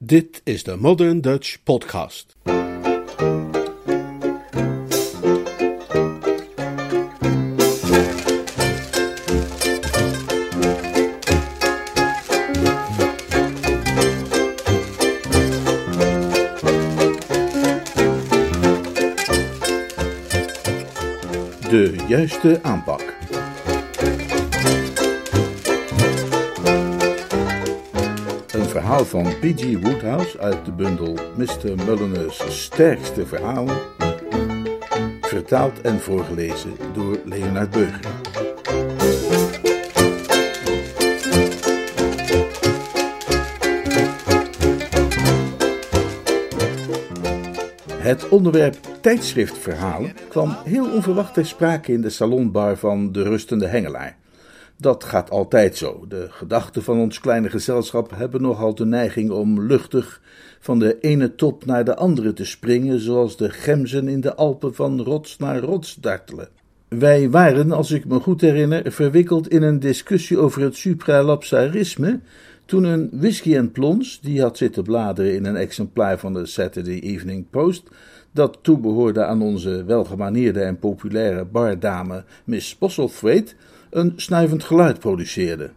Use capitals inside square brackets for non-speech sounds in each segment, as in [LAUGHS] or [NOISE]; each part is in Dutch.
Dit is de Modern Dutch Podcast. De juiste aanpak. Verhaal van P.G. Woodhouse uit de bundel Mr. Mulliner's sterkste verhalen. Vertaald en voorgelezen door Leonard Burger. Het onderwerp tijdschriftverhalen kwam heel onverwacht ter sprake in de salonbar van de rustende hengelaar. Dat gaat altijd zo. De gedachten van ons kleine gezelschap hebben nogal de neiging om luchtig van de ene top naar de andere te springen, zoals de gemzen in de Alpen van rots naar rots dartelen. Wij waren, als ik me goed herinner, verwikkeld in een discussie over het supralapsarisme, toen een whisky en plons, die had zitten bladeren in een exemplaar van de Saturday Evening Post, dat toebehoorde aan onze welgemanierde en populaire bardame Miss Postlethwaite, een snuivend geluid produceerde.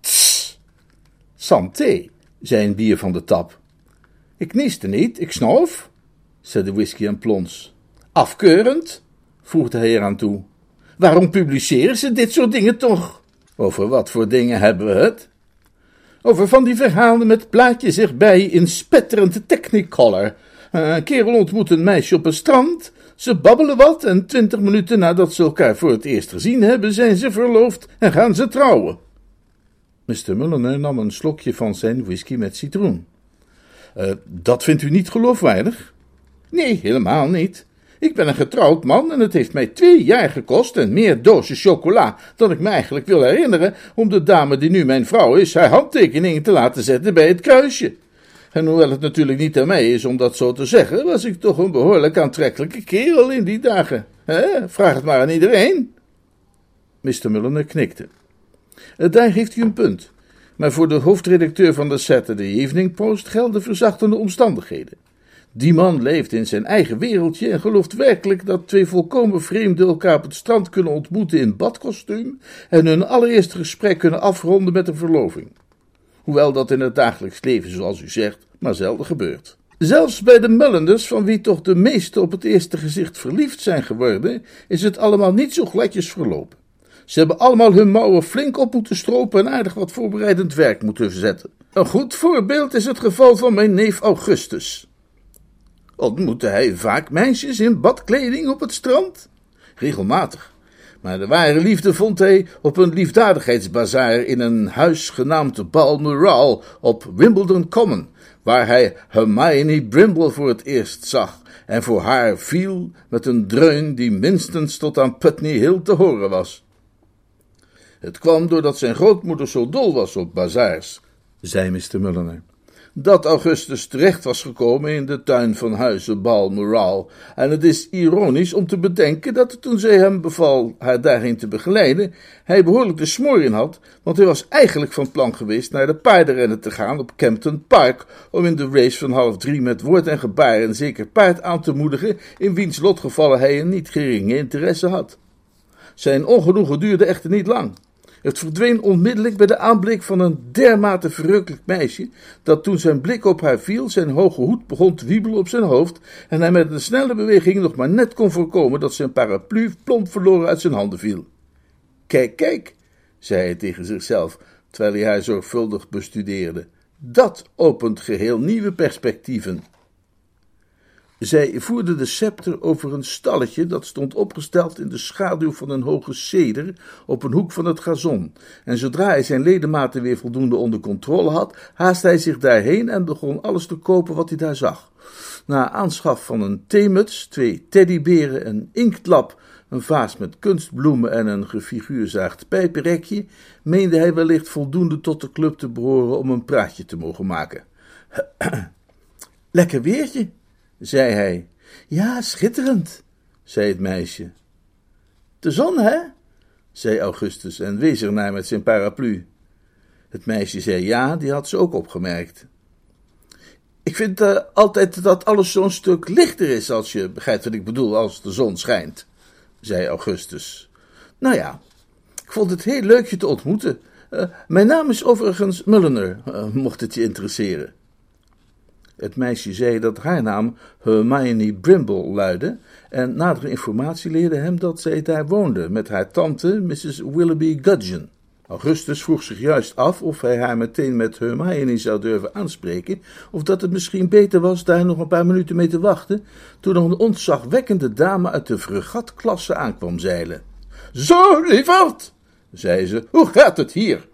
Tss, santé, zei een bier van de tap. Ik nieste niet, ik snoof, zei de whisky en plons. Afkeurend, voegde hij eraan toe. Waarom publiceren ze dit soort dingen toch? Over wat voor dingen hebben we het? Over van die verhalen met plaatjes erbij in spetterend technicolor. Een kerel ontmoet een meisje op een strand. Ze babbelen wat en twintig minuten nadat ze elkaar voor het eerst gezien hebben, zijn ze verloofd en gaan ze trouwen. Mr. Mulliner nam een slokje van zijn whisky met citroen. Uh, dat vindt u niet geloofwaardig? Nee, helemaal niet. Ik ben een getrouwd man en het heeft mij twee jaar gekost en meer dozen chocola dan ik me eigenlijk wil herinneren om de dame die nu mijn vrouw is haar handtekeningen te laten zetten bij het kruisje. En hoewel het natuurlijk niet aan mij is om dat zo te zeggen, was ik toch een behoorlijk aantrekkelijke kerel in die dagen. He? Vraag het maar aan iedereen. Mr. Mulliner knikte. Daar heeft u een punt. Maar voor de hoofdredacteur van de Saturday Evening Post gelden verzachtende omstandigheden. Die man leeft in zijn eigen wereldje en gelooft werkelijk dat twee volkomen vreemden elkaar op het strand kunnen ontmoeten in badkostuum en hun allereerste gesprek kunnen afronden met een verloving. Hoewel dat in het dagelijks leven, zoals u zegt, maar zelden gebeurt. Zelfs bij de Mulliners, van wie toch de meesten op het eerste gezicht verliefd zijn geworden, is het allemaal niet zo gladjes verlopen. Ze hebben allemaal hun mouwen flink op moeten stropen en aardig wat voorbereidend werk moeten verzetten. Een goed voorbeeld is het geval van mijn neef Augustus. Ontmoette hij vaak meisjes in badkleding op het strand? Regelmatig. Maar de ware liefde vond hij op een liefdadigheidsbazaar in een huis genaamd Balmoral op Wimbledon Common, waar hij Hermione Brimble voor het eerst zag en voor haar viel met een dreun die minstens tot aan Putney Hill te horen was. Het kwam doordat zijn grootmoeder zo dol was op bazaars, zei Mr. Mulliner dat Augustus terecht was gekomen in de tuin van huizen Balmoral. En het is ironisch om te bedenken dat toen zij hem beval haar daarheen te begeleiden, hij behoorlijk de smoor in had, want hij was eigenlijk van plan geweest naar de paardenrennen te gaan op Campton Park, om in de race van half drie met woord en gebaar een zeker paard aan te moedigen, in wiens lotgevallen hij een niet geringe interesse had. Zijn ongenoegen duurde echter niet lang. Het verdween onmiddellijk bij de aanblik van een dermate verrukkelijk meisje, dat toen zijn blik op haar viel, zijn hoge hoed begon te wiebelen op zijn hoofd, en hij met een snelle beweging nog maar net kon voorkomen dat zijn paraplu plomp verloren uit zijn handen viel. Kijk, kijk, zei hij tegen zichzelf, terwijl hij haar zorgvuldig bestudeerde. Dat opent geheel nieuwe perspectieven. Zij voerde de scepter over een stalletje dat stond opgesteld in de schaduw van een hoge ceder op een hoek van het gazon. En zodra hij zijn ledematen weer voldoende onder controle had, haastte hij zich daarheen en begon alles te kopen wat hij daar zag. Na aanschaf van een theemuts, twee teddyberen, een inktlap, een vaas met kunstbloemen en een gefiguurzaagd pijpenrekje, meende hij wellicht voldoende tot de club te behoren om een praatje te mogen maken. [CLEARS THROAT] Lekker weertje, zei hij. Ja, schitterend, zei het meisje. De zon, hè? zei Augustus en wees ernaar met zijn paraplu. Het meisje zei ja, die had ze ook opgemerkt. Ik vind uh, altijd dat alles zo'n stuk lichter is als je begrijpt wat ik bedoel, als de zon schijnt, zei Augustus. Nou ja, ik vond het heel leuk je te ontmoeten. Uh, mijn naam is overigens Mulliner, uh, mocht het je interesseren. Het meisje zei dat haar naam Hermione Brimble luidde, en nadere informatie leerde hem dat zij daar woonde met haar tante, Mrs. Willoughby Gudgeon. Augustus vroeg zich juist af of hij haar meteen met Hermione zou durven aanspreken, of dat het misschien beter was daar nog een paar minuten mee te wachten, toen er een ontzagwekkende dame uit de fregatklasse aankwam zeilen. Zo, lieverd, zei ze, hoe gaat het hier?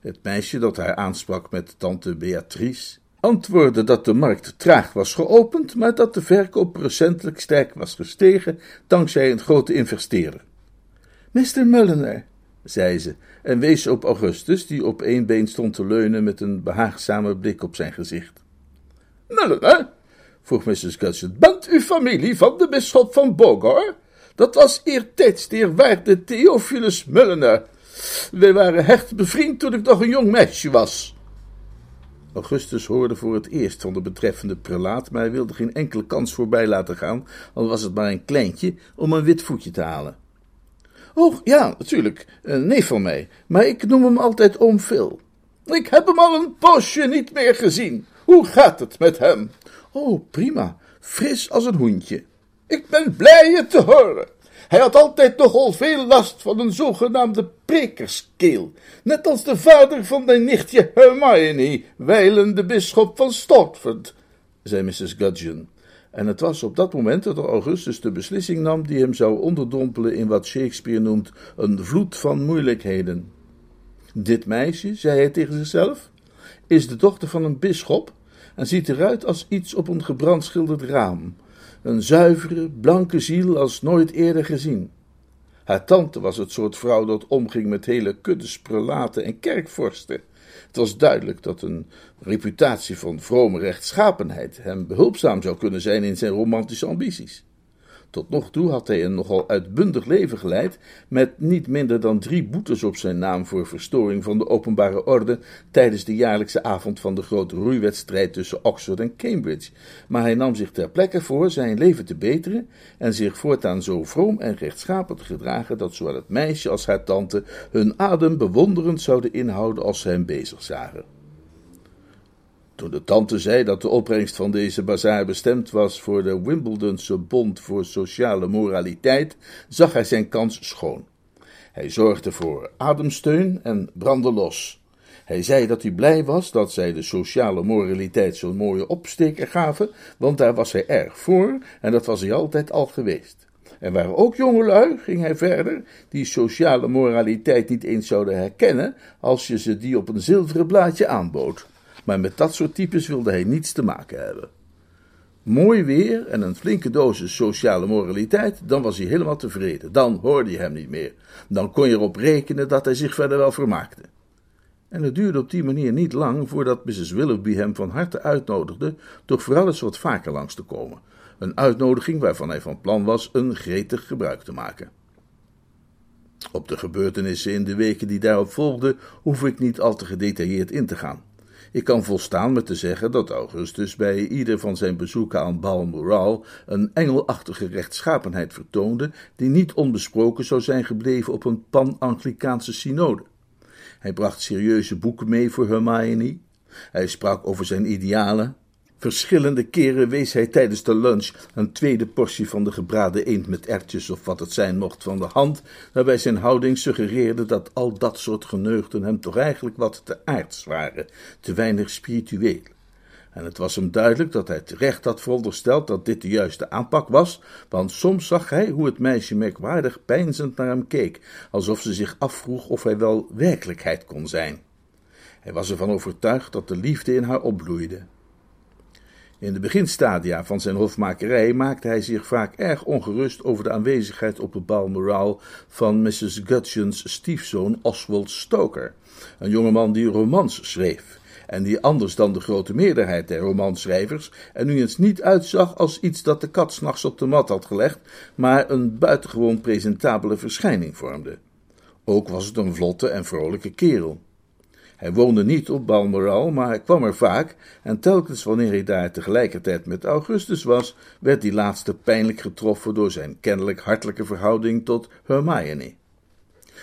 Het meisje dat haar aansprak met tante Beatrice antwoordde dat de markt traag was geopend, maar dat de verkoop recentelijk sterk was gestegen dankzij een grote investeerder. Mr. Mulliner, zei ze, en wees op Augustus, die op één been stond te leunen met een behaagzame blik op zijn gezicht. Mulliner, vroeg Mrs. Gudgeon, bent u familie van de bisschop van Bogor? Dat was eertijds de eerwaarde Theophilus Mulliner. Wij waren hecht bevriend toen ik nog een jong meisje was. Augustus hoorde voor het eerst van de betreffende prelaat, maar hij wilde geen enkele kans voorbij laten gaan, al was het maar een kleintje, om een wit voetje te halen. Oh, ja, natuurlijk, een neef van mij, maar ik noem hem altijd oom Phil. Ik heb hem al een poosje niet meer gezien. Hoe gaat het met hem? Oh, prima, fris als een hoentje. Ik ben blij je te horen. Hij had altijd nogal veel last van een zogenaamde prekerskeel, net als de vader van mijn nichtje Hermione, wijlen de bisschop van Stotford, zei Mrs. Gudgeon. En het was op dat moment dat Augustus de beslissing nam die hem zou onderdompelen in wat Shakespeare noemt een vloed van moeilijkheden. Dit meisje, zei hij tegen zichzelf, is de dochter van een bisschop en ziet eruit als iets op een gebrandschilderd raam een zuivere, blanke ziel als nooit eerder gezien. Haar tante was het soort vrouw dat omging met hele kuddes prelaten en kerkvorsten. Het was duidelijk dat een reputatie van vrome rechtschapenheid hem behulpzaam zou kunnen zijn in zijn romantische ambities. Tot nog toe had hij een nogal uitbundig leven geleid, met niet minder dan drie boetes op zijn naam voor verstoring van de openbare orde tijdens de jaarlijkse avond van de grote roeiwedstrijd tussen Oxford en Cambridge. Maar hij nam zich ter plekke voor zijn leven te beteren en zich voortaan zo vroom en rechtschapen te gedragen dat zowel het meisje als haar tante hun adem bewonderend zouden inhouden als ze hem bezig zagen. Toen de tante zei dat de opbrengst van deze bazaar bestemd was voor de Wimbledonse Bond voor Sociale Moraliteit, zag hij zijn kans schoon. Hij zorgde voor ademsteun en brandde los. Hij zei dat hij blij was dat zij de sociale moraliteit zo'n mooie opsteker gaven, want daar was hij erg voor en dat was hij altijd al geweest. Er waren ook jongelui, ging hij verder, die sociale moraliteit niet eens zouden herkennen als je ze die op een zilveren blaadje aanbood maar met dat soort types wilde hij niets te maken hebben. Mooi weer en een flinke dosis sociale moraliteit, dan was hij helemaal tevreden. Dan hoorde je hem niet meer. Dan kon je erop rekenen dat hij zich verder wel vermaakte. En het duurde op die manier niet lang voordat Mrs. Willoughby hem van harte uitnodigde toch vooral eens wat vaker langs te komen. Een uitnodiging waarvan hij van plan was een gretig gebruik te maken. Op de gebeurtenissen in de weken die daarop volgden hoef ik niet al te gedetailleerd in te gaan. Ik kan volstaan met te zeggen dat Augustus bij ieder van zijn bezoeken aan Balmoral een engelachtige rechtschapenheid vertoonde, die niet onbesproken zou zijn gebleven op een pan-Anglikaanse synode. Hij bracht serieuze boeken mee voor Hermione. Hij sprak over zijn idealen, Verschillende keren wees hij tijdens de lunch een tweede portie van de gebraden eend met ertjes of wat het zijn mocht van de hand, waarbij zijn houding suggereerde dat al dat soort geneugden hem toch eigenlijk wat te aards waren, te weinig spiritueel. En het was hem duidelijk dat hij terecht had verondersteld dat dit de juiste aanpak was, want soms zag hij hoe het meisje merkwaardig peinzend naar hem keek, alsof ze zich afvroeg of hij wel werkelijkheid kon zijn. Hij was ervan overtuigd dat de liefde in haar opbloeide. In de beginstadia van zijn hofmakerij maakte hij zich vaak erg ongerust over de aanwezigheid op het Balmoral van Mrs. Gudgeon's stiefzoon Oswald Stoker, een jongeman die romans schreef en die anders dan de grote meerderheid der romanschrijvers er nu eens niet uitzag als iets dat de kat s'nachts op de mat had gelegd, maar een buitengewoon presentabele verschijning vormde. Ook was het een vlotte en vrolijke kerel. Hij woonde niet op Balmoral, maar hij kwam er vaak, en telkens wanneer hij daar tegelijkertijd met Augustus was, werd die laatste pijnlijk getroffen door zijn kennelijk hartelijke verhouding tot Hermione.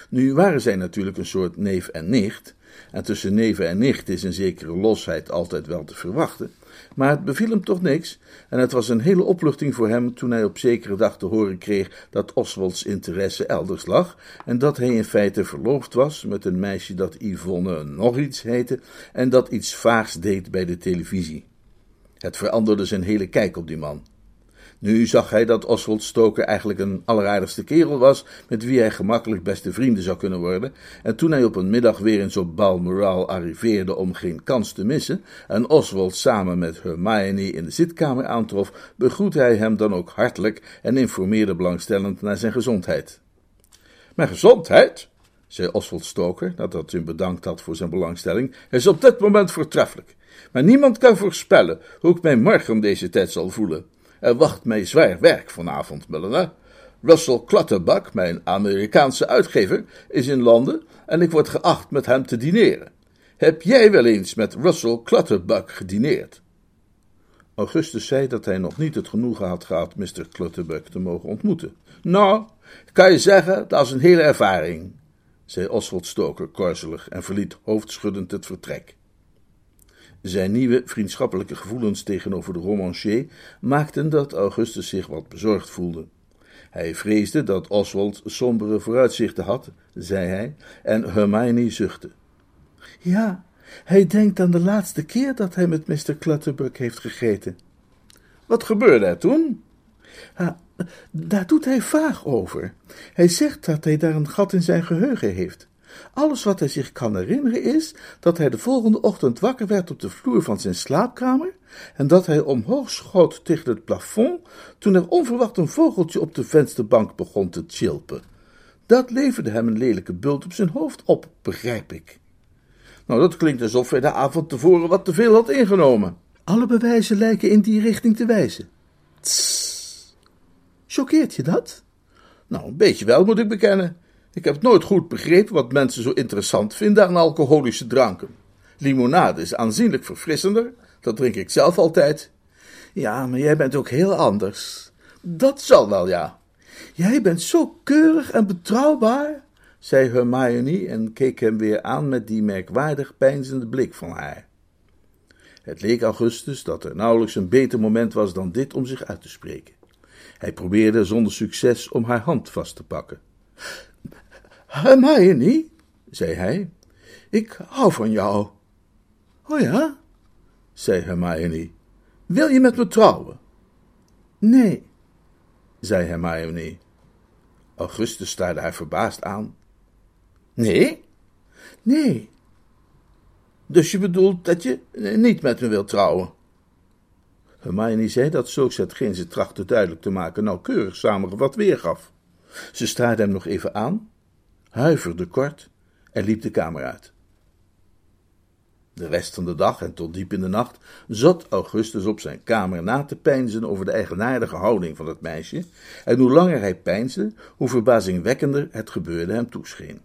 Nu waren zij natuurlijk een soort neef en nicht, en tussen neven en nicht is een zekere losheid altijd wel te verwachten, maar het beviel hem toch niks, en het was een hele opluchting voor hem toen hij op zekere dag te horen kreeg dat Oswalds interesse elders lag, en dat hij in feite verloofd was met een meisje dat Yvonne nog iets heette, en dat iets vaags deed bij de televisie. Het veranderde zijn hele kijk op die man. Nu zag hij dat Oswald Stoker eigenlijk een alleraardigste kerel was, met wie hij gemakkelijk beste vrienden zou kunnen worden, en toen hij op een middag weer eens op Balmoral arriveerde om geen kans te missen, en Oswald samen met Hermione in de zitkamer aantrof, begroette hij hem dan ook hartelijk en informeerde belangstellend naar zijn gezondheid. Mijn gezondheid? zei Oswald Stoker, nadat hij hem bedankt had voor zijn belangstelling, is op dit moment voortreffelijk. Maar niemand kan voorspellen hoe ik mij morgen om deze tijd zal voelen. Er wacht mij zwaar werk vanavond, Mulliner. Russell Clutterbuck, mijn Amerikaanse uitgever, is in Londen en ik word geacht met hem te dineren. Heb jij wel eens met Russell Clutterbuck gedineerd? Augustus zei dat hij nog niet het genoegen had gehad Mr. Clutterbuck te mogen ontmoeten. Nou, kan je zeggen, dat is een hele ervaring, zei Oswald Stoker korzelig en verliet hoofdschuddend het vertrek. Zijn nieuwe vriendschappelijke gevoelens tegenover de romancier maakten dat Augustus zich wat bezorgd voelde. Hij vreesde dat Oswald sombere vooruitzichten had, zei hij, en Hermione zuchtte. Ja, hij denkt aan de laatste keer dat hij met Mr. Clutterbuck heeft gegeten. Wat gebeurde er toen? Ha, daar doet hij vaag over. Hij zegt dat hij daar een gat in zijn geheugen heeft. Alles wat hij zich kan herinneren is dat hij de volgende ochtend wakker werd op de vloer van zijn slaapkamer en dat hij omhoog schoot tegen het plafond toen er onverwacht een vogeltje op de vensterbank begon te chilpen. Dat leverde hem een lelijke bult op zijn hoofd op, begrijp ik. Nou, dat klinkt alsof hij de avond tevoren wat te veel had ingenomen. Alle bewijzen lijken in die richting te wijzen. Tss. Choqueert je dat? Nou, een beetje wel, moet ik bekennen. Ik heb nooit goed begrepen wat mensen zo interessant vinden aan alcoholische dranken. Limonade is aanzienlijk verfrissender, dat drink ik zelf altijd. Ja, maar jij bent ook heel anders. Dat zal wel, ja. Jij bent zo keurig en betrouwbaar, zei Hermione en keek hem weer aan met die merkwaardig peinzende blik van haar. Het leek Augustus dat er nauwelijks een beter moment was dan dit om zich uit te spreken. Hij probeerde zonder succes om haar hand vast te pakken. Hermione, zei hij, ik hou van jou. Oh ja, zei Hermione, wil je met me trouwen? Nee, zei Hermione. Augustus staarde haar verbaasd aan. Nee? Nee. Dus je bedoelt dat je niet met me wilt trouwen? Hermione zei dat zulks hetgeen ze trachtte duidelijk te maken nauwkeurig samengevat weergaf. Ze staarde hem nog even aan huiverde kort en liep de kamer uit. De rest van de dag en tot diep in de nacht zat Augustus op zijn kamer na te peinzen over de eigenaardige houding van het meisje, en hoe langer hij peinsde, hoe verbazingwekkender het gebeurde hem toescheen.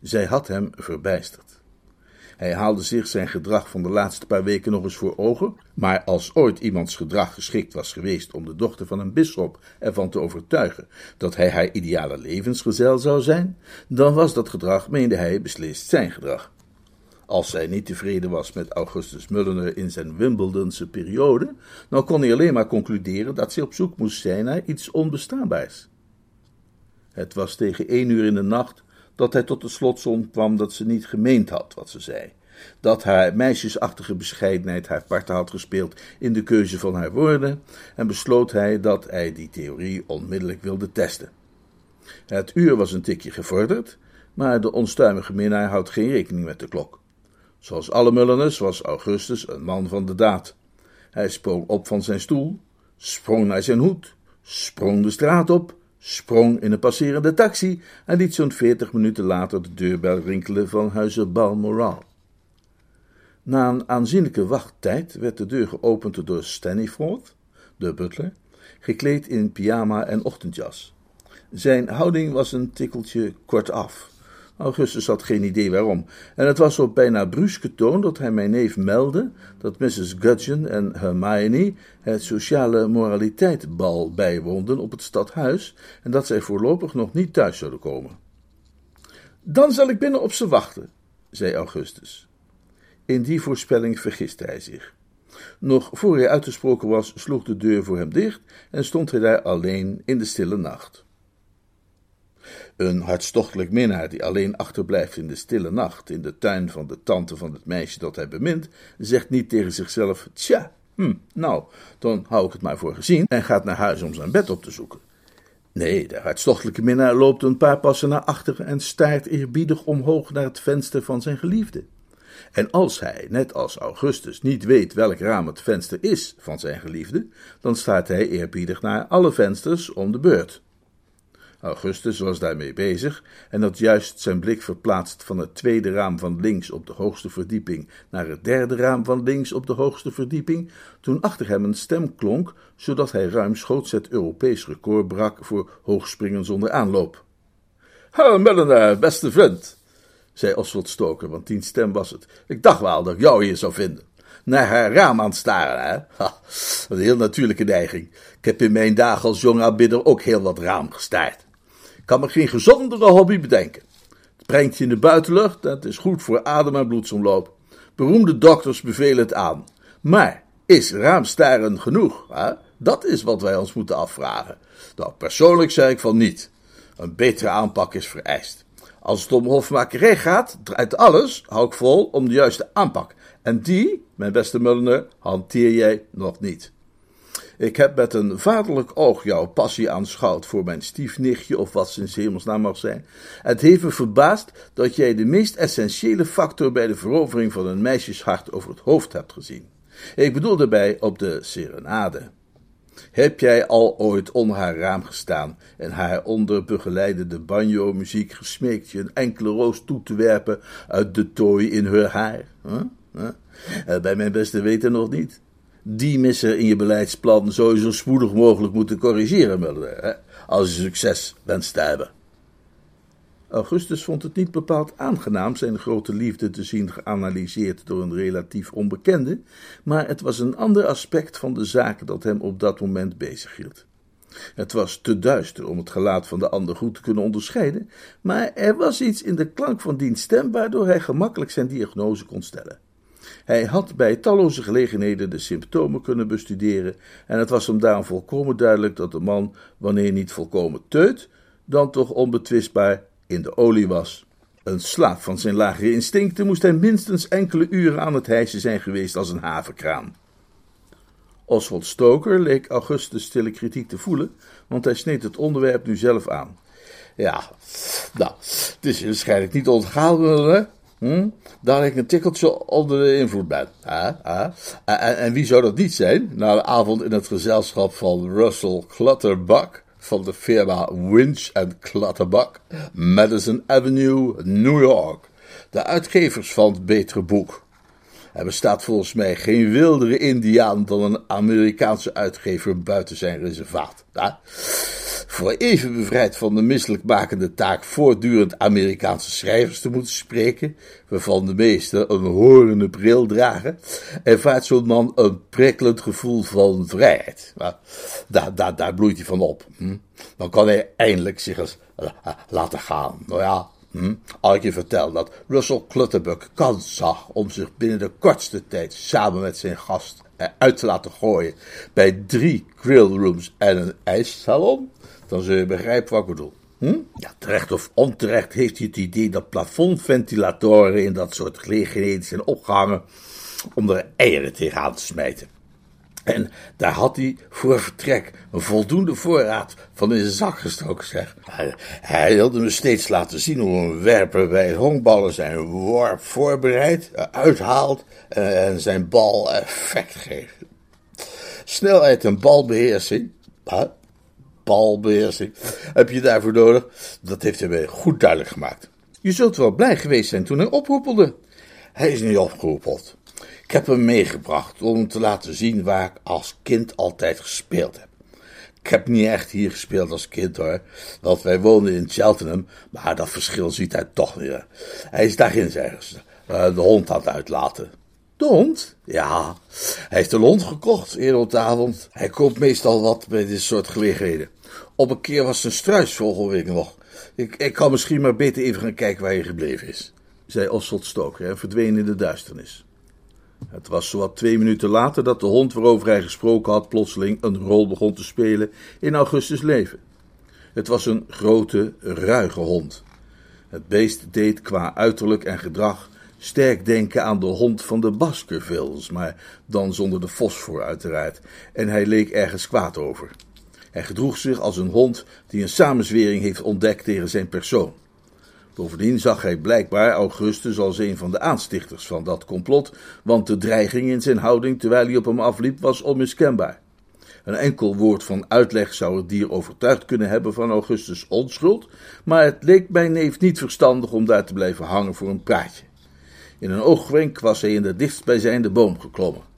Zij had hem verbijsterd. Hij haalde zich zijn gedrag van de laatste paar weken nog eens voor ogen, maar als ooit iemands gedrag geschikt was geweest om de dochter van een bisschop ervan te overtuigen dat hij haar ideale levensgezel zou zijn, dan was dat gedrag, meende hij, beslist zijn gedrag. Als zij niet tevreden was met Augustus Mulliner in zijn Wimbledonse periode, dan kon hij alleen maar concluderen dat zij op zoek moest zijn naar iets onbestaanbaars. Het was tegen één uur in de nacht dat hij tot de slotsom kwam dat ze niet gemeend had wat ze zei. Dat haar meisjesachtige bescheidenheid haar part had gespeeld in de keuze van haar woorden, en besloot hij dat hij die theorie onmiddellijk wilde testen. Het uur was een tikje gevorderd, maar de onstuimige minnaar houdt geen rekening met de klok. Zoals alle Mulleners was Augustus een man van de daad. Hij sprong op van zijn stoel, sprong naar zijn hoed, sprong de straat op, sprong in een passerende taxi en liet zo'n veertig minuten later de deurbel rinkelen van huizen Balmoral. Na een aanzienlijke wachttijd werd de deur geopend door Staniforth, de butler, gekleed in pyjama en ochtendjas. Zijn houding was een tikkeltje kortaf, Augustus had geen idee waarom, en het was op bijna bruske toon dat hij mijn neef meldde dat Mrs. Gudgeon en Hermione het sociale moraliteitbal bijwoonden op het stadhuis en dat zij voorlopig nog niet thuis zouden komen. Dan zal ik binnen op ze wachten, zei Augustus. In die voorspelling vergiste hij zich. Nog voor hij uitgesproken was, sloeg de deur voor hem dicht en stond hij daar alleen in de stille nacht. Een hartstochtelijk minnaar die alleen achterblijft in de stille nacht, in de tuin van de tante van het meisje dat hij bemint, zegt niet tegen zichzelf: Tja, hm, nou, dan hou ik het maar voor gezien en gaat naar huis om zijn bed op te zoeken. Nee, de hartstochtelijke minnaar loopt een paar passen naar achter en staart eerbiedig omhoog naar het venster van zijn geliefde. En als hij, net als Augustus, niet weet welk raam het venster is van zijn geliefde, dan staat hij eerbiedig naar alle vensters om de beurt. Augustus was daarmee bezig en had juist zijn blik verplaatst van het tweede raam van links op de hoogste verdieping naar het derde raam van links op de hoogste verdieping, toen achter hem een stem klonk, zodat hij ruimschoots het Europees record brak voor hoogspringen zonder aanloop. Ha, beste vriend, zei Oswald Stoker, want die stem was het. Ik dacht wel dat ik jou hier zou vinden. Naar haar raam aan het staren, hè? Een heel natuurlijke neiging. Ik heb in mijn dagen als jong aanbidder ook heel wat raam gestaard. Kan me geen gezondere hobby bedenken. Het brengt je in de buitenlucht en het is goed voor adem- en bloedsomloop. Beroemde dokters bevelen het aan. Maar is raamstaren genoeg? Hè? Dat is wat wij ons moeten afvragen. Nou, persoonlijk zeg ik van niet. Een betere aanpak is vereist. Als het om hofmakerij gaat, draait alles, hou ik vol, om de juiste aanpak. En die, mijn beste Mulliner, hanteer jij nog niet. Ik heb met een vaderlijk oog jouw passie aanschouwd voor mijn stiefnichtje, of wat zijn hemelsnaam mag zijn. Het heeft me verbaasd dat jij de meest essentiële factor bij de verovering van een meisjeshart over het hoofd hebt gezien. Ik bedoel daarbij op de serenade. Heb jij al ooit onder haar raam gestaan en haar onder begeleidende banjo-muziek gesmeekt je een enkele roos toe te werpen uit de tooi in haar haar? Huh? Bij mijn beste weten nog niet die missen in je beleidsplan je zo spoedig mogelijk moeten corrigeren, Mulder, als je succes wenst te hebben. Augustus vond het niet bepaald aangenaam zijn grote liefde te zien geanalyseerd door een relatief onbekende, maar het was een ander aspect van de zaak dat hem op dat moment bezighield. Het was te duister om het gelaat van de ander goed te kunnen onderscheiden, maar er was iets in de klank van diens stem waardoor hij gemakkelijk zijn diagnose kon stellen. Hij had bij talloze gelegenheden de symptomen kunnen bestuderen en het was hem daarom volkomen duidelijk dat de man, wanneer niet volkomen teut, dan toch onbetwistbaar in de olie was. Een slaaf van zijn lagere instincten moest hij minstens enkele uren aan het hijsen zijn geweest als een havenkraan. Oswald Stoker leek Augustus stille kritiek te voelen, want hij sneed het onderwerp nu zelf aan. Ja, nou, het is waarschijnlijk niet ontgaan, hè? Hm? Daar ik een tikkeltje onder de invloed ben. En, en, wie zou dat niet zijn? Na een avond in het gezelschap van Russell Clutterbuck van de firma Winch Clutterbuck, Madison Avenue, New York. De uitgevers van het betere boek. Er bestaat volgens mij geen wildere Indiaan dan een Amerikaanse uitgever buiten zijn reservaat. Voor even bevrijd van de misselijkmakende taak voortdurend Amerikaanse schrijvers te moeten spreken, waarvan de meesten een horende bril dragen, ervaart zo'n man een prikkelend gevoel van vrijheid. daar, bloeit hij van op. Hm? Dan kan hij eindelijk zich eens laten gaan. Nou ja, Hm? Als ik je vertel dat Russell Clutterbuck kans zag om zich binnen de kortste tijd samen met zijn gast eruit te laten gooien bij drie grillrooms en een ijssalon, dan zul je begrijpen wat ik bedoel. Hm? Ja, terecht of onterecht heeft hij het idee dat plafondventilatoren in dat soort gelegenheden zijn opgehangen om er eieren tegenaan te smijten. En daar had hij voor vertrek een voldoende voorraad van in zijn zak gestoken, zeg. Hij, wilde me steeds laten zien hoe een werper bij het honkballen zijn worp voorbereidt, uithaalt en zijn bal effect geeft. Snelheid en balbeheersing, balbeheersing, heb je daarvoor nodig? Dat heeft hij mij goed duidelijk gemaakt. Je zult wel blij geweest zijn toen hij ophoepelde. Hij is niet opgeroepeld. Ik heb hem meegebracht om te laten zien waar ik als kind altijd gespeeld heb. Ik heb niet echt hier gespeeld als kind hoor, want wij woonden in Cheltenham, maar dat verschil ziet hij toch niet. Hij is daarin ergens uh, de hond aan het uitlaten. De hond? Ja, hij heeft een hond gekocht eerder op de avond. Hij koopt meestal wat bij dit soort gelegenheden. Op een keer was een struisvogel, weet ik nog. Ik, ik kan misschien maar beter even gaan kijken waar hij gebleven is, zei Oswald Stoker en verdween in de duisternis. Het was zowat twee minuten later dat de hond waarover hij gesproken had plotseling een rol begon te spelen in Augustus' leven. Het was een grote, ruige hond. Het beest deed qua uiterlijk en gedrag sterk denken aan de hond van de Baskervilles, maar dan zonder de fosfor uiteraard, en hij leek ergens kwaad over. Hij gedroeg zich als een hond die een samenzwering heeft ontdekt tegen zijn persoon. Bovendien zag hij blijkbaar Augustus als een van de aanstichters van dat complot, want de dreiging in zijn houding terwijl hij op hem afliep was onmiskenbaar. Een enkel woord van uitleg zou het dier overtuigd kunnen hebben van Augustus' onschuld, maar het leek mijn neef niet verstandig om daar te blijven hangen voor een praatje. In een oogwenk was hij in de dichtstbijzijnde boom geklommen.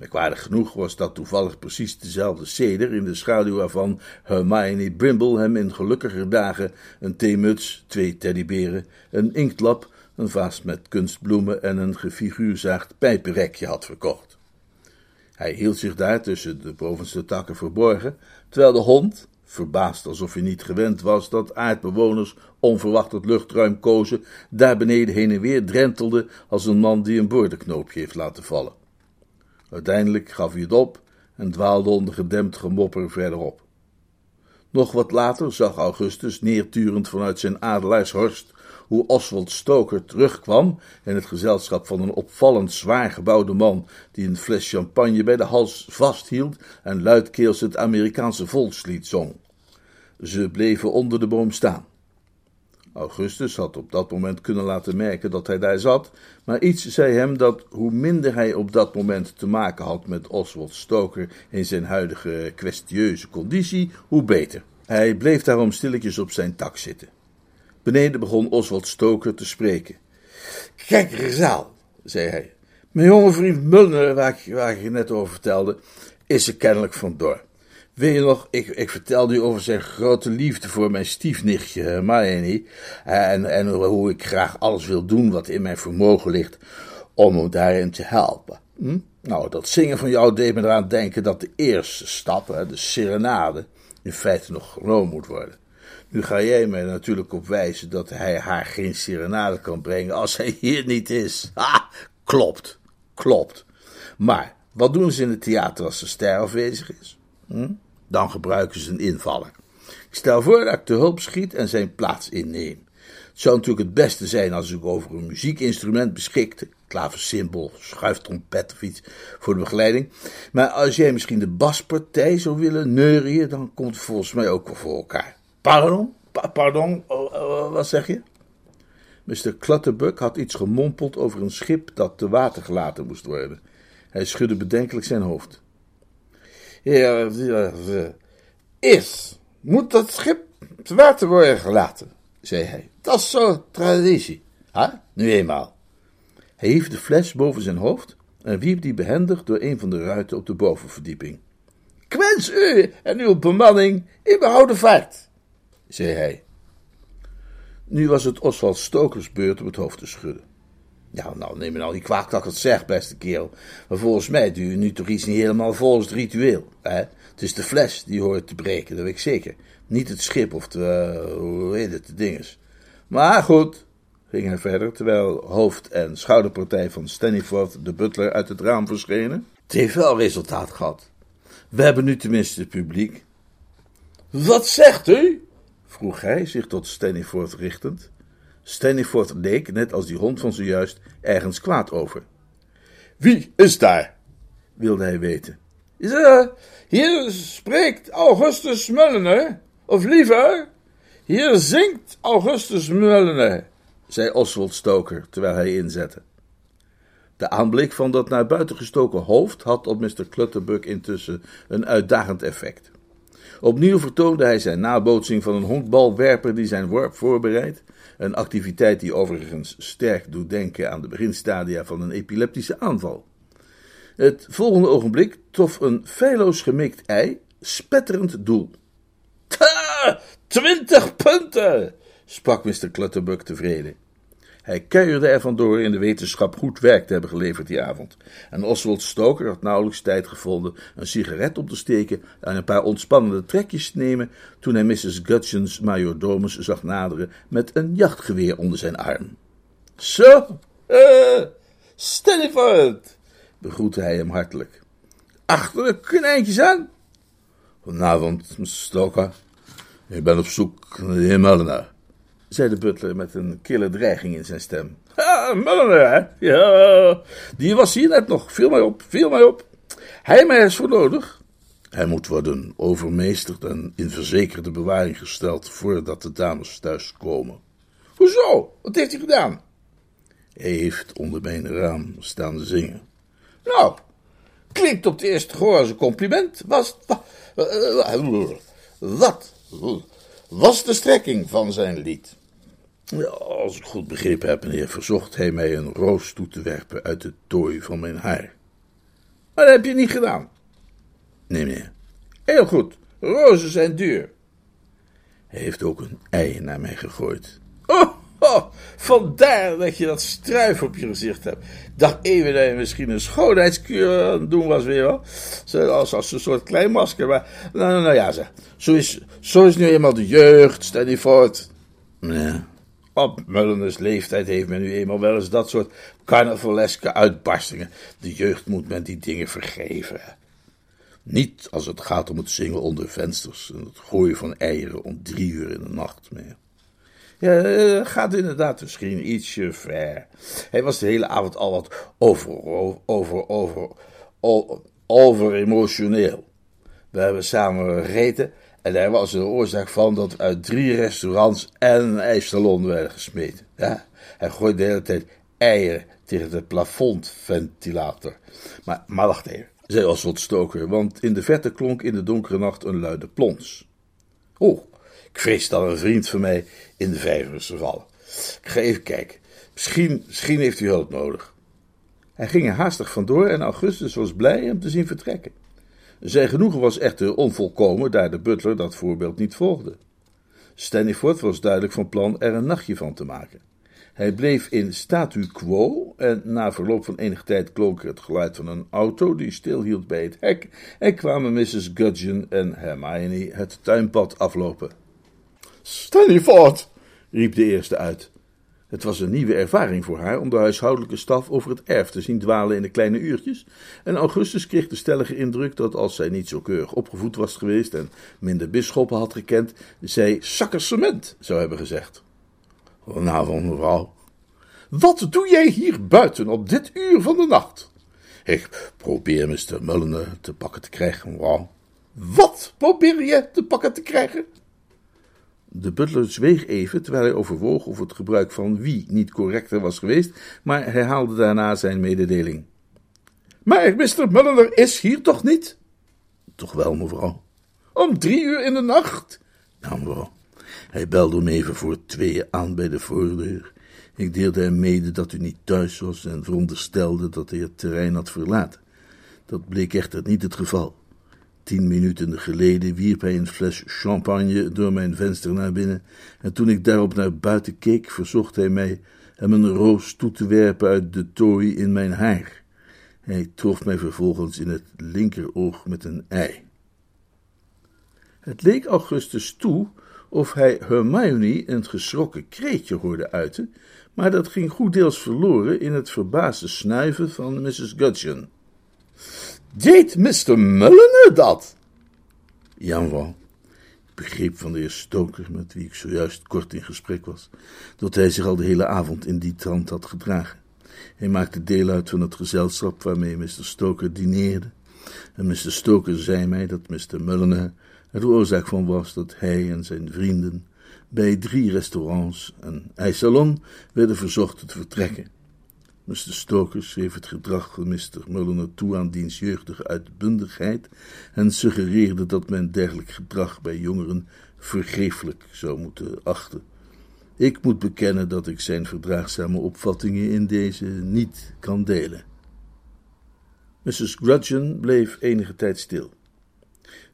Merkwaardig genoeg was dat toevallig precies dezelfde ceder, in de schaduw waarvan Hermione Brimble hem in gelukkiger dagen een theemuts, twee teddyberen, een inktlap, een vaas met kunstbloemen en een gefiguurzaagd pijpenrekje had verkocht. Hij hield zich daar tussen de bovenste takken verborgen, terwijl de hond, verbaasd alsof hij niet gewend was dat aardbewoners onverwacht het luchtruim kozen, daar beneden heen en weer drentelde als een man die een boordenknoopje heeft laten vallen. Uiteindelijk gaf hij het op en dwaalde onder gedempt gemopper verderop. Nog wat later zag Augustus, neerturend vanuit zijn adelaarshorst, hoe Oswald Stoker terugkwam in het gezelschap van een opvallend zwaar gebouwde man die een fles champagne bij de hals vasthield en luidkeels het Amerikaanse volkslied zong. Ze bleven onder de boom staan. Augustus had op dat moment kunnen laten merken dat hij daar zat, maar iets zei hem dat hoe minder hij op dat moment te maken had met Oswald Stoker in zijn huidige kwestieuze conditie, hoe beter. Hij bleef daarom stilletjes op zijn tak zitten. Beneden begon Oswald Stoker te spreken. Kijk, Rezaal, zei hij. Mijn jonge vriend Mulner, waar ik, waar ik je net over vertelde, is er kennelijk vandoor. Weet je nog, ik, ik vertelde u over zijn grote liefde voor mijn stiefnichtje Hermione. En, en hoe ik graag alles wil doen wat in mijn vermogen ligt om hem daarin te helpen. Hm? Nou, dat zingen van jou deed me eraan denken dat de eerste stap, de serenade, in feite nog genomen moet worden. Nu ga jij mij natuurlijk op wijzen dat hij haar geen serenade kan brengen als hij hier niet is. Ha, klopt, klopt. Maar wat doen ze in het theater als de ster afwezig is? Hm? Dan gebruiken ze een invaller. Ik stel voor dat ik te hulp schiet en zijn plaats inneem. Het zou natuurlijk het beste zijn als ik over een muziekinstrument beschikte. Klaversymbol, schuiftrompet of iets voor de begeleiding. Maar als jij misschien de baspartij zou willen neurien, dan komt het volgens mij ook wel voor elkaar. Pardon? pardon? Oh, oh, wat zeg je? Mr. Clutterbuck had iets gemompeld over een schip dat te water gelaten moest worden. Hij schudde bedenkelijk zijn hoofd. Is, moet dat schip te water worden gelaten, zei hij. Dat is zo traditie. Ha? Nu eenmaal. Hij hief de fles boven zijn hoofd en wierp die behendig door een van de ruiten op de bovenverdieping. Ik wens u en uw bemanning in behouden vaart, zei hij. Nu was het Oswald Stokers beurt om het hoofd te schudden. Ja, nou, neem me nou niet kwaad dat ik het zeg, beste kerel. Maar volgens mij doe je nu toch iets niet helemaal volgens het ritueel. Hè? Het is de fles die hoort te breken, dat weet ik zeker. Niet het schip of de, uh, hoe heet het, de dinges. Maar goed, ging hij verder, terwijl hoofd- en schouderpartij van Stannyford, de butler, uit het raam verschenen. Het heeft wel resultaat gehad. We hebben nu tenminste het publiek. Wat zegt u? vroeg hij, zich tot Stannyford richtend. Stannyford leek, net als die hond van zojuist, ergens kwaad over. Wie is daar? wilde hij weten. Ze, hier spreekt Augustus Mullener, of liever, hier zingt Augustus Mullener, zei Oswald Stoker, terwijl hij inzette. De aanblik van dat naar buiten gestoken hoofd had op Mr. Clutterbuck intussen een uitdagend effect. Opnieuw vertoonde hij zijn nabootsing van een honkbalwerper die zijn worp voorbereidt, een activiteit die overigens sterk doet denken aan de beginstadia van een epileptische aanval. Het volgende ogenblik trof een feilloos gemikt ei, spetterend doel. Twintig punten, sprak Mr. Clutterbuck tevreden. Hij kuierde er vandoor in de wetenschap goed werk te hebben geleverd die avond. En Oswald Stoker had nauwelijks tijd gevonden een sigaret op te steken en een paar ontspannende trekjes te nemen toen hij Mrs. Gudgeon's majordomus zag naderen met een jachtgeweer onder zijn arm. Zo, uh, Stanford, begroette hij hem hartelijk. Achter de konijntjes aan. Goedenavond. Stoker. Ik ben op zoek naar de heer zei de butler met een kille dreiging in zijn stem. Ah, Mulliner, hè? Ja, die was hier net nog. Viel mij op, viel mij op. Hij mij is voor nodig. Hij moet worden overmeesterd en in verzekerde bewaring gesteld voordat de dames thuis komen. Hoezo? Wat heeft hij gedaan? Hij heeft onder mijn raam staan zingen. Nou, klinkt op de eerste gehoor als een compliment. Was, wat was de strekking van zijn lied? Als ik goed begrepen heb, meneer, verzocht hij mij een roos toe te werpen uit de tooi van mijn haar. Maar dat heb je niet gedaan. Nee, meneer. Heel goed. Rozen zijn duur. Hij heeft ook een ei naar mij gegooid. Oh, vandaar dat je dat struif op je gezicht hebt. dacht even dat je misschien een schoonheidskuur aan het doen was weer, hoor. Als, als een soort klein masker, maar... Nou, nou, nou ja. Zo is, zo is nu eenmaal de jeugd, stel je voort. Nee, op Mulleners leeftijd heeft men nu eenmaal wel eens dat soort carnavaleske uitbarstingen. De jeugd moet men die dingen vergeven. Niet als het gaat om het zingen onder vensters en het gooien van eieren om drie uur in de nacht meer. Ja, eh, gaat inderdaad misschien ietsje ver. Hij was de hele avond al wat over, over, over, over, over emotioneel. We hebben samen gegeten en daar was de oorzaak van dat uit drie restaurants en een ijssalon werden gesmeten. Ja, hij gooide de hele tijd eieren tegen de plafondventilator. Maar, maar wacht even, zei Oswald Stoker, want in de verte klonk in de donkere nacht een luide plons. Oh, ik vrees dat een vriend van mij in de vijver is gevallen. Ik ga even kijken. Misschien, misschien heeft u hulp nodig. Hij ging er haastig vandoor en Augustus was blij hem te zien vertrekken. Zijn genoegen was echter onvolkomen, daar de butler dat voorbeeld niet volgde. Staniford was duidelijk van plan er een nachtje van te maken. Hij bleef in statu quo en na verloop van enige tijd klonk het geluid van een auto die stilhield bij het hek en kwamen Mrs. Gudgeon en Hermione het tuinpad aflopen. Staniford, riep de eerste uit. Het was een nieuwe ervaring voor haar om de huishoudelijke staf over het erf te zien dwalen in de kleine uurtjes, en Augustus kreeg de stellige indruk dat als zij niet zo keurig opgevoed was geweest en minder bisschoppen had gekend, zij zakker cement zou hebben gezegd. Goedenavond, mevrouw. Wat doe jij hier buiten op dit uur van de nacht? Ik probeer Mr. Mulliner te pakken te krijgen, mevrouw. Wat probeer je te pakken te krijgen? De butler zweeg even, terwijl hij overwoog of het gebruik van wie niet correcter was geweest, maar herhaalde daarna zijn mededeling. Maar Mr. Mulliner is hier toch niet? Toch wel, mevrouw. Om drie uur in de nacht? Nou, mevrouw, hij belde om even voor tweeën aan bij de voordeur. Ik deelde hem mede dat u niet thuis was en veronderstelde dat hij het terrein had verlaten. Dat bleek echter niet het geval. Tien minuten geleden wierp hij een fles champagne door mijn venster naar binnen, en toen ik daarop naar buiten keek, verzocht hij mij hem een roos toe te werpen uit de tooi in mijn haar. Hij trof mij vervolgens in het linkeroog met een ei. Het leek Augustus toe of hij Hermione een geschrokken kreetje hoorde uiten, maar dat ging goed deels verloren in het verbaasde snuiven van Mrs. Gudgeon. Deed Mr. Mulliner dat? Ja, mevrouw. Ik begreep van de heer Stoker, met wie ik zojuist kort in gesprek was, dat hij zich al de hele avond in die trant had gedragen. Hij maakte deel uit van het gezelschap waarmee Mr. Stoker dineerde. En Mr. Stoker zei mij dat Mr. Mulliner er de oorzaak van was dat hij en zijn vrienden bij drie restaurants en ijsalon werden verzocht te vertrekken. Mr. Stoker schreef het gedrag van Mr. Mulliner toe aan diens jeugdige uitbundigheid en suggereerde dat men dergelijk gedrag bij jongeren vergeeflijk zou moeten achten. Ik moet bekennen dat ik zijn verdraagzame opvattingen in deze niet kan delen. Mrs. Grudgeon bleef enige tijd stil.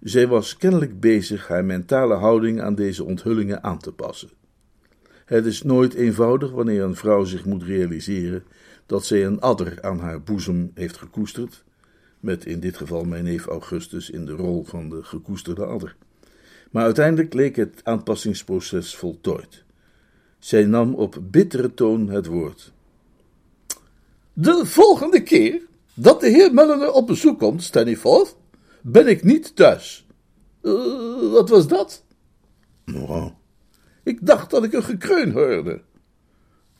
Zij was kennelijk bezig haar mentale houding aan deze onthullingen aan te passen. Het is nooit eenvoudig wanneer een vrouw zich moet realiseren dat zij een adder aan haar boezem heeft gekoesterd, met in dit geval mijn neef Augustus in de rol van de gekoesterde adder. Maar uiteindelijk leek het aanpassingsproces voltooid. Zij nam op bittere toon het woord. De volgende keer dat de heer Mulliner op bezoek komt, Stannyforth, ben ik niet thuis. Uh, wat was dat? Oh, ik dacht dat ik een gekreun hoorde.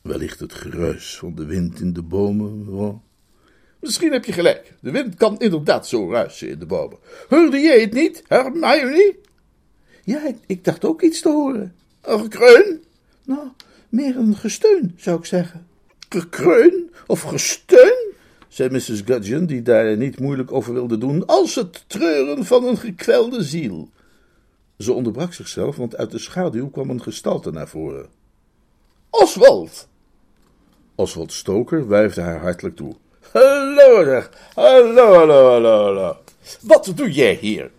Wellicht het geruis van de wind in de bomen. Misschien heb je gelijk. De wind kan inderdaad zo ruisen in de bomen. Hoorde jij het niet, Hermione? Ja, ik, ik dacht ook iets te horen. Een gekreun? Nou, meer een gesteun, zou ik zeggen. Gekreun of gesteun? zei Mrs. Gudgeon, die daar niet moeilijk over wilde doen, als het treuren van een gekwelde ziel. Ze onderbrak zichzelf, want uit de schaduw kwam een gestalte naar voren. Oswald! Oswald Stoker wuifde haar hartelijk toe. Hallo daar, hallo, hallo, hallo, hallo. Wat doe jij hier?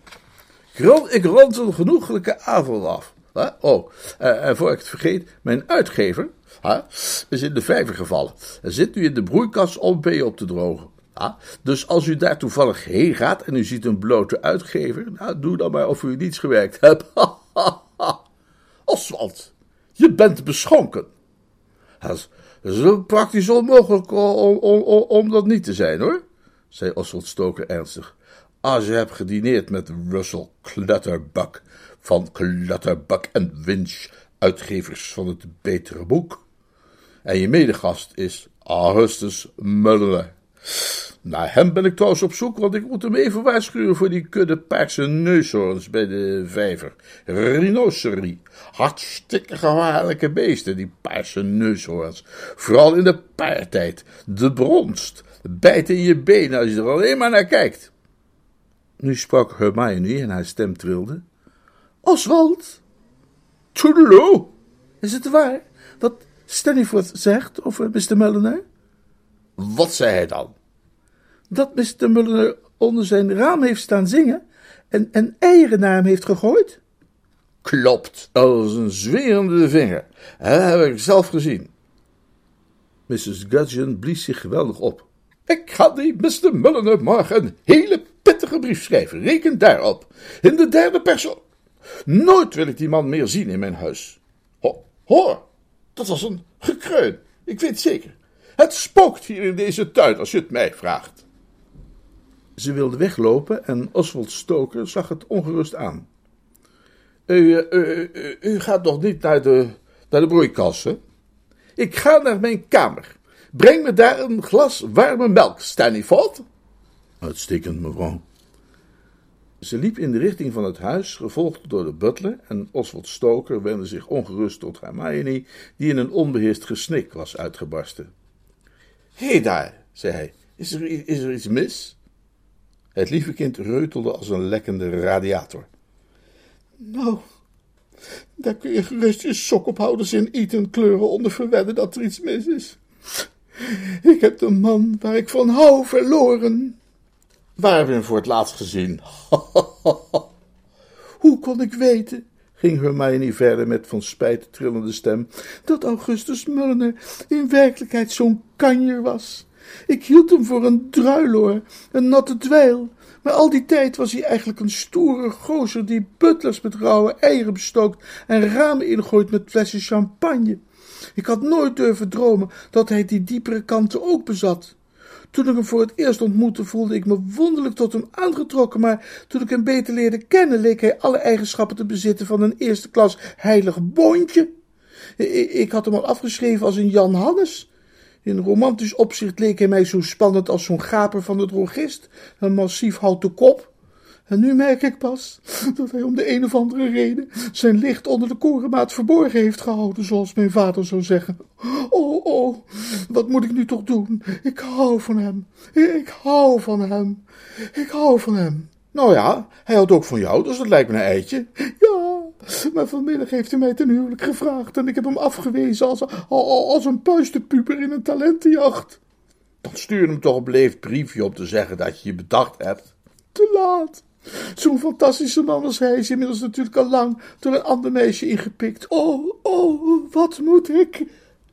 Ik rond een genoeglijke avond af. Oh, uh, en voor ik het vergeet, mijn uitgever is in de vijver gevallen. En zit nu in de broeikas om vee op te drogen. Dus als u daar toevallig heen gaat en u ziet een blote uitgever, nou, doe dan maar of u niets gewerkt hebt. [LAUGHS] Oswald, je bent beschonken. Dat is, praktisch onmogelijk om, om, om, om, dat niet te zijn, hoor, zei Oswald Stoker ernstig. Als je hebt gedineerd met Russell Clutterbuck van Clutterbuck en Winch, uitgevers van het betere boek. En je medegast is Augustus Muller. Naar hem ben ik trouwens op zoek, want ik moet hem even waarschuwen voor die kudde paarse neushoorns bij de vijver. Rhinocerie. Hartstikke gevaarlijke beesten, die paarse neushoorns. Vooral in de paartijd. De bronst. Bijt in je benen als je er alleen maar naar kijkt. Nu sprak Hermione en haar stem trilde. Oswald! Toodaloo! Is het waar wat Stannyforth zegt over Mr. Mulliner? Wat zei hij dan? Dat Mr. Mulliner onder zijn raam heeft staan zingen en, en eieren naar hem heeft gegooid? Klopt, als een zwerende vinger. Dat heb ik zelf gezien. Mrs. Gudgeon blies zich geweldig op. Ik ga die Mr. Mulliner morgen een hele pittige brief schrijven. Reken daarop. In de derde persoon. Nooit wil ik die man meer zien in mijn huis. Ho, hoor, dat was een gekreun. Ik weet zeker. Het spookt hier in deze tuin, als je het mij vraagt. Ze wilde weglopen en Oswald Stoker zag het ongerust aan. U, u, u, gaat nog niet naar de, naar de broeikas, hè? Ik ga naar mijn kamer. Breng me daar een glas warme melk, Stanley Uitstekend, mevrouw. Ze liep in de richting van het huis, gevolgd door de butler, en Oswald Stoker wendde zich ongerust tot Hermione, die in een onbeheerst gesnik was uitgebarsten. Hé hey daar, zei hij, is er, is er iets mis? Het lieve kind reutelde als een lekkende radiator. Nou, daar kun je gerust je sokophouders in Eton kleuren onder verwedden dat er iets mis is. Ik heb de man waar ik van hou verloren. Waar hebben we hem voor het laatst gezien? [LAUGHS] Hoe kon ik weten, ging Hermione verder met van spijt trillende stem, dat Augustus Mulliner in werkelijkheid zo'n kanjer was? Ik hield hem voor een druiloor, een natte dweil, maar al die tijd was hij eigenlijk een stoere gozer die butlers met rauwe eieren bestookt en ramen ingooit met flessen champagne. Ik had nooit durven dromen dat hij die diepere kanten ook bezat. Toen ik hem voor het eerst ontmoette, voelde ik me wonderlijk tot hem aangetrokken, maar toen ik hem beter leerde kennen, leek hij alle eigenschappen te bezitten van een eerste klas heilig boontje. Ik had hem al afgeschreven als een Jan Hannes. In romantisch opzicht leek hij mij zo spannend als zo'n gaper van de drogist, een massief houten kop. En nu merk ik pas [LAUGHS] dat hij om de een of andere reden zijn licht onder de korenmaat verborgen heeft gehouden, zoals mijn vader zou zeggen. Oh, oh, wat moet ik nu toch doen? Ik hou van hem. Ik hou van hem. Ik hou van hem. Nou ja, hij houdt ook van jou, dus dat lijkt me een eitje. Ja, maar vanmiddag heeft hij mij ten huwelijk gevraagd en ik heb hem afgewezen als, als, een puistenpuber in een talentenjacht. Dan stuur hem toch een beleefd briefje om te zeggen dat je je bedacht hebt. Te laat. Zo'n fantastische man als hij is inmiddels natuurlijk al lang door een ander meisje ingepikt. Oh, oh, wat moet ik?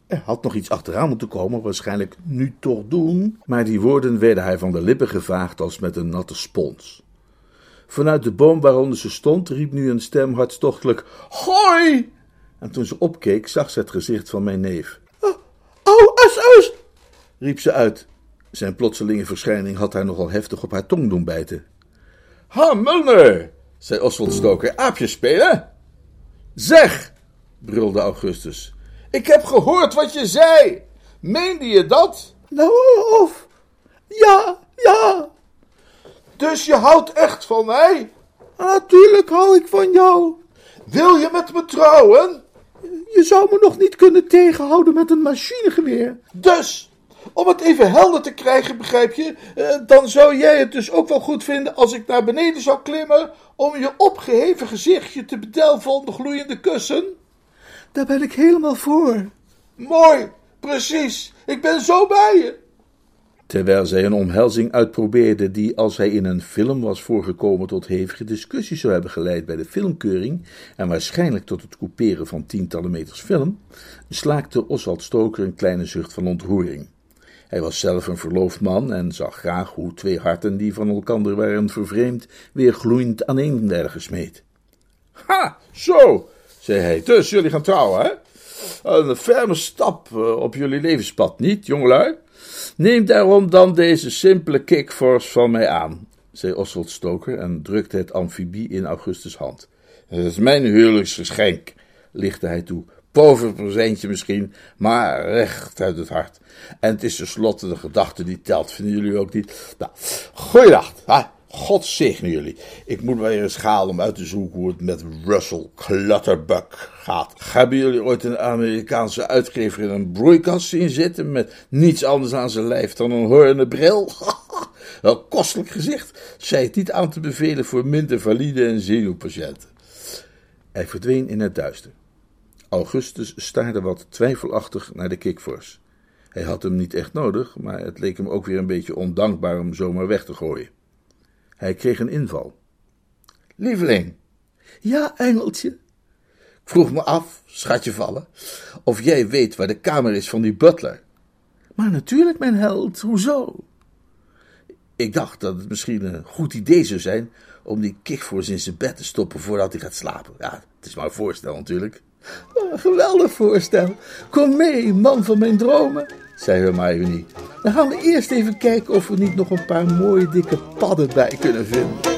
Er had nog iets achteraan moeten komen, waarschijnlijk nu toch doen. Maar die woorden werden hij van de lippen gevaagd als met een natte spons. Vanuit de boom waaronder ze stond, riep nu een stem hartstochtelijk: Hoi! En toen ze opkeek, zag ze het gezicht van mijn neef. Oh, as, as! riep ze uit. Zijn plotselinge verschijning had haar nogal heftig op haar tong doen bijten. Ha, Mulner, zei Oswald Stoker, aapjes spelen? Zeg, brulde Augustus, ik heb gehoord wat je zei. Meende je dat? Nou, of... Ja, ja. Dus je houdt echt van mij? Natuurlijk hou ik van jou. Wil je met me trouwen? Je zou me nog niet kunnen tegenhouden met een machinegeweer. Dus, om het even helder te krijgen, begrijp je, eh, dan zou jij het dus ook wel goed vinden als ik naar beneden zou klimmen om je opgeheven gezichtje te bedelven onder gloeiende kussen? Daar ben ik helemaal voor. Mooi, precies. Ik ben zo bij je. Terwijl zij een omhelzing uitprobeerde die, als hij in een film was voorgekomen, tot hevige discussies zou hebben geleid bij de filmkeuring en waarschijnlijk tot het couperen van tientallen meters film, slaakte Oswald Stoker een kleine zucht van ontroering. Hij was zelf een verloofd man en zag graag hoe twee harten die van elkander waren vervreemd, weer gloeiend aaneen werden gesmeed. Ha, zo, zei hij, dus jullie gaan trouwen, hè? Een ferme stap eh, op jullie levenspad, niet, jongelui? Neem daarom dan deze simpele kickforce van mij aan, zei Oswald Stoker en drukte het amfibie in Augustus' hand. Het is mijn huwelijksgeschenk, lichtte hij toe. Pover presentje misschien, maar recht uit het hart. En het is tenslotte de gedachte die telt, vinden jullie ook niet? Nou, goeiedag. God zegen jullie. Ik moet maar eens gaan om uit te zoeken hoe het met Russell Clutterbuck gaat. Hebben jullie ooit een Amerikaanse uitgever in een broeikast zien zitten met niets anders aan zijn lijf dan een horende bril? [LAUGHS] Wel kostelijk gezicht. Zij het niet aan te bevelen voor minder valide en zenuwpatiënten. Hij verdween in het duister. Augustus staarde wat twijfelachtig naar de kikvors. Hij had hem niet echt nodig, maar het leek hem ook weer een beetje ondankbaar om zomaar weg te gooien. Hij kreeg een inval. Lieveling. Ja, engeltje. Ik vroeg me af, schatje vallen, of jij weet waar de kamer is van die butler. Maar natuurlijk, mijn held, hoezo? Ik dacht dat het misschien een goed idee zou zijn om die kikvoors in zijn bed te stoppen voordat hij gaat slapen. Ja, het is maar een voorstel natuurlijk. Geweldig voorstel. Kom mee, man van mijn dromen, zei Hermione. Dan gaan we eerst even kijken of we niet nog een paar mooie dikke padden bij kunnen vinden.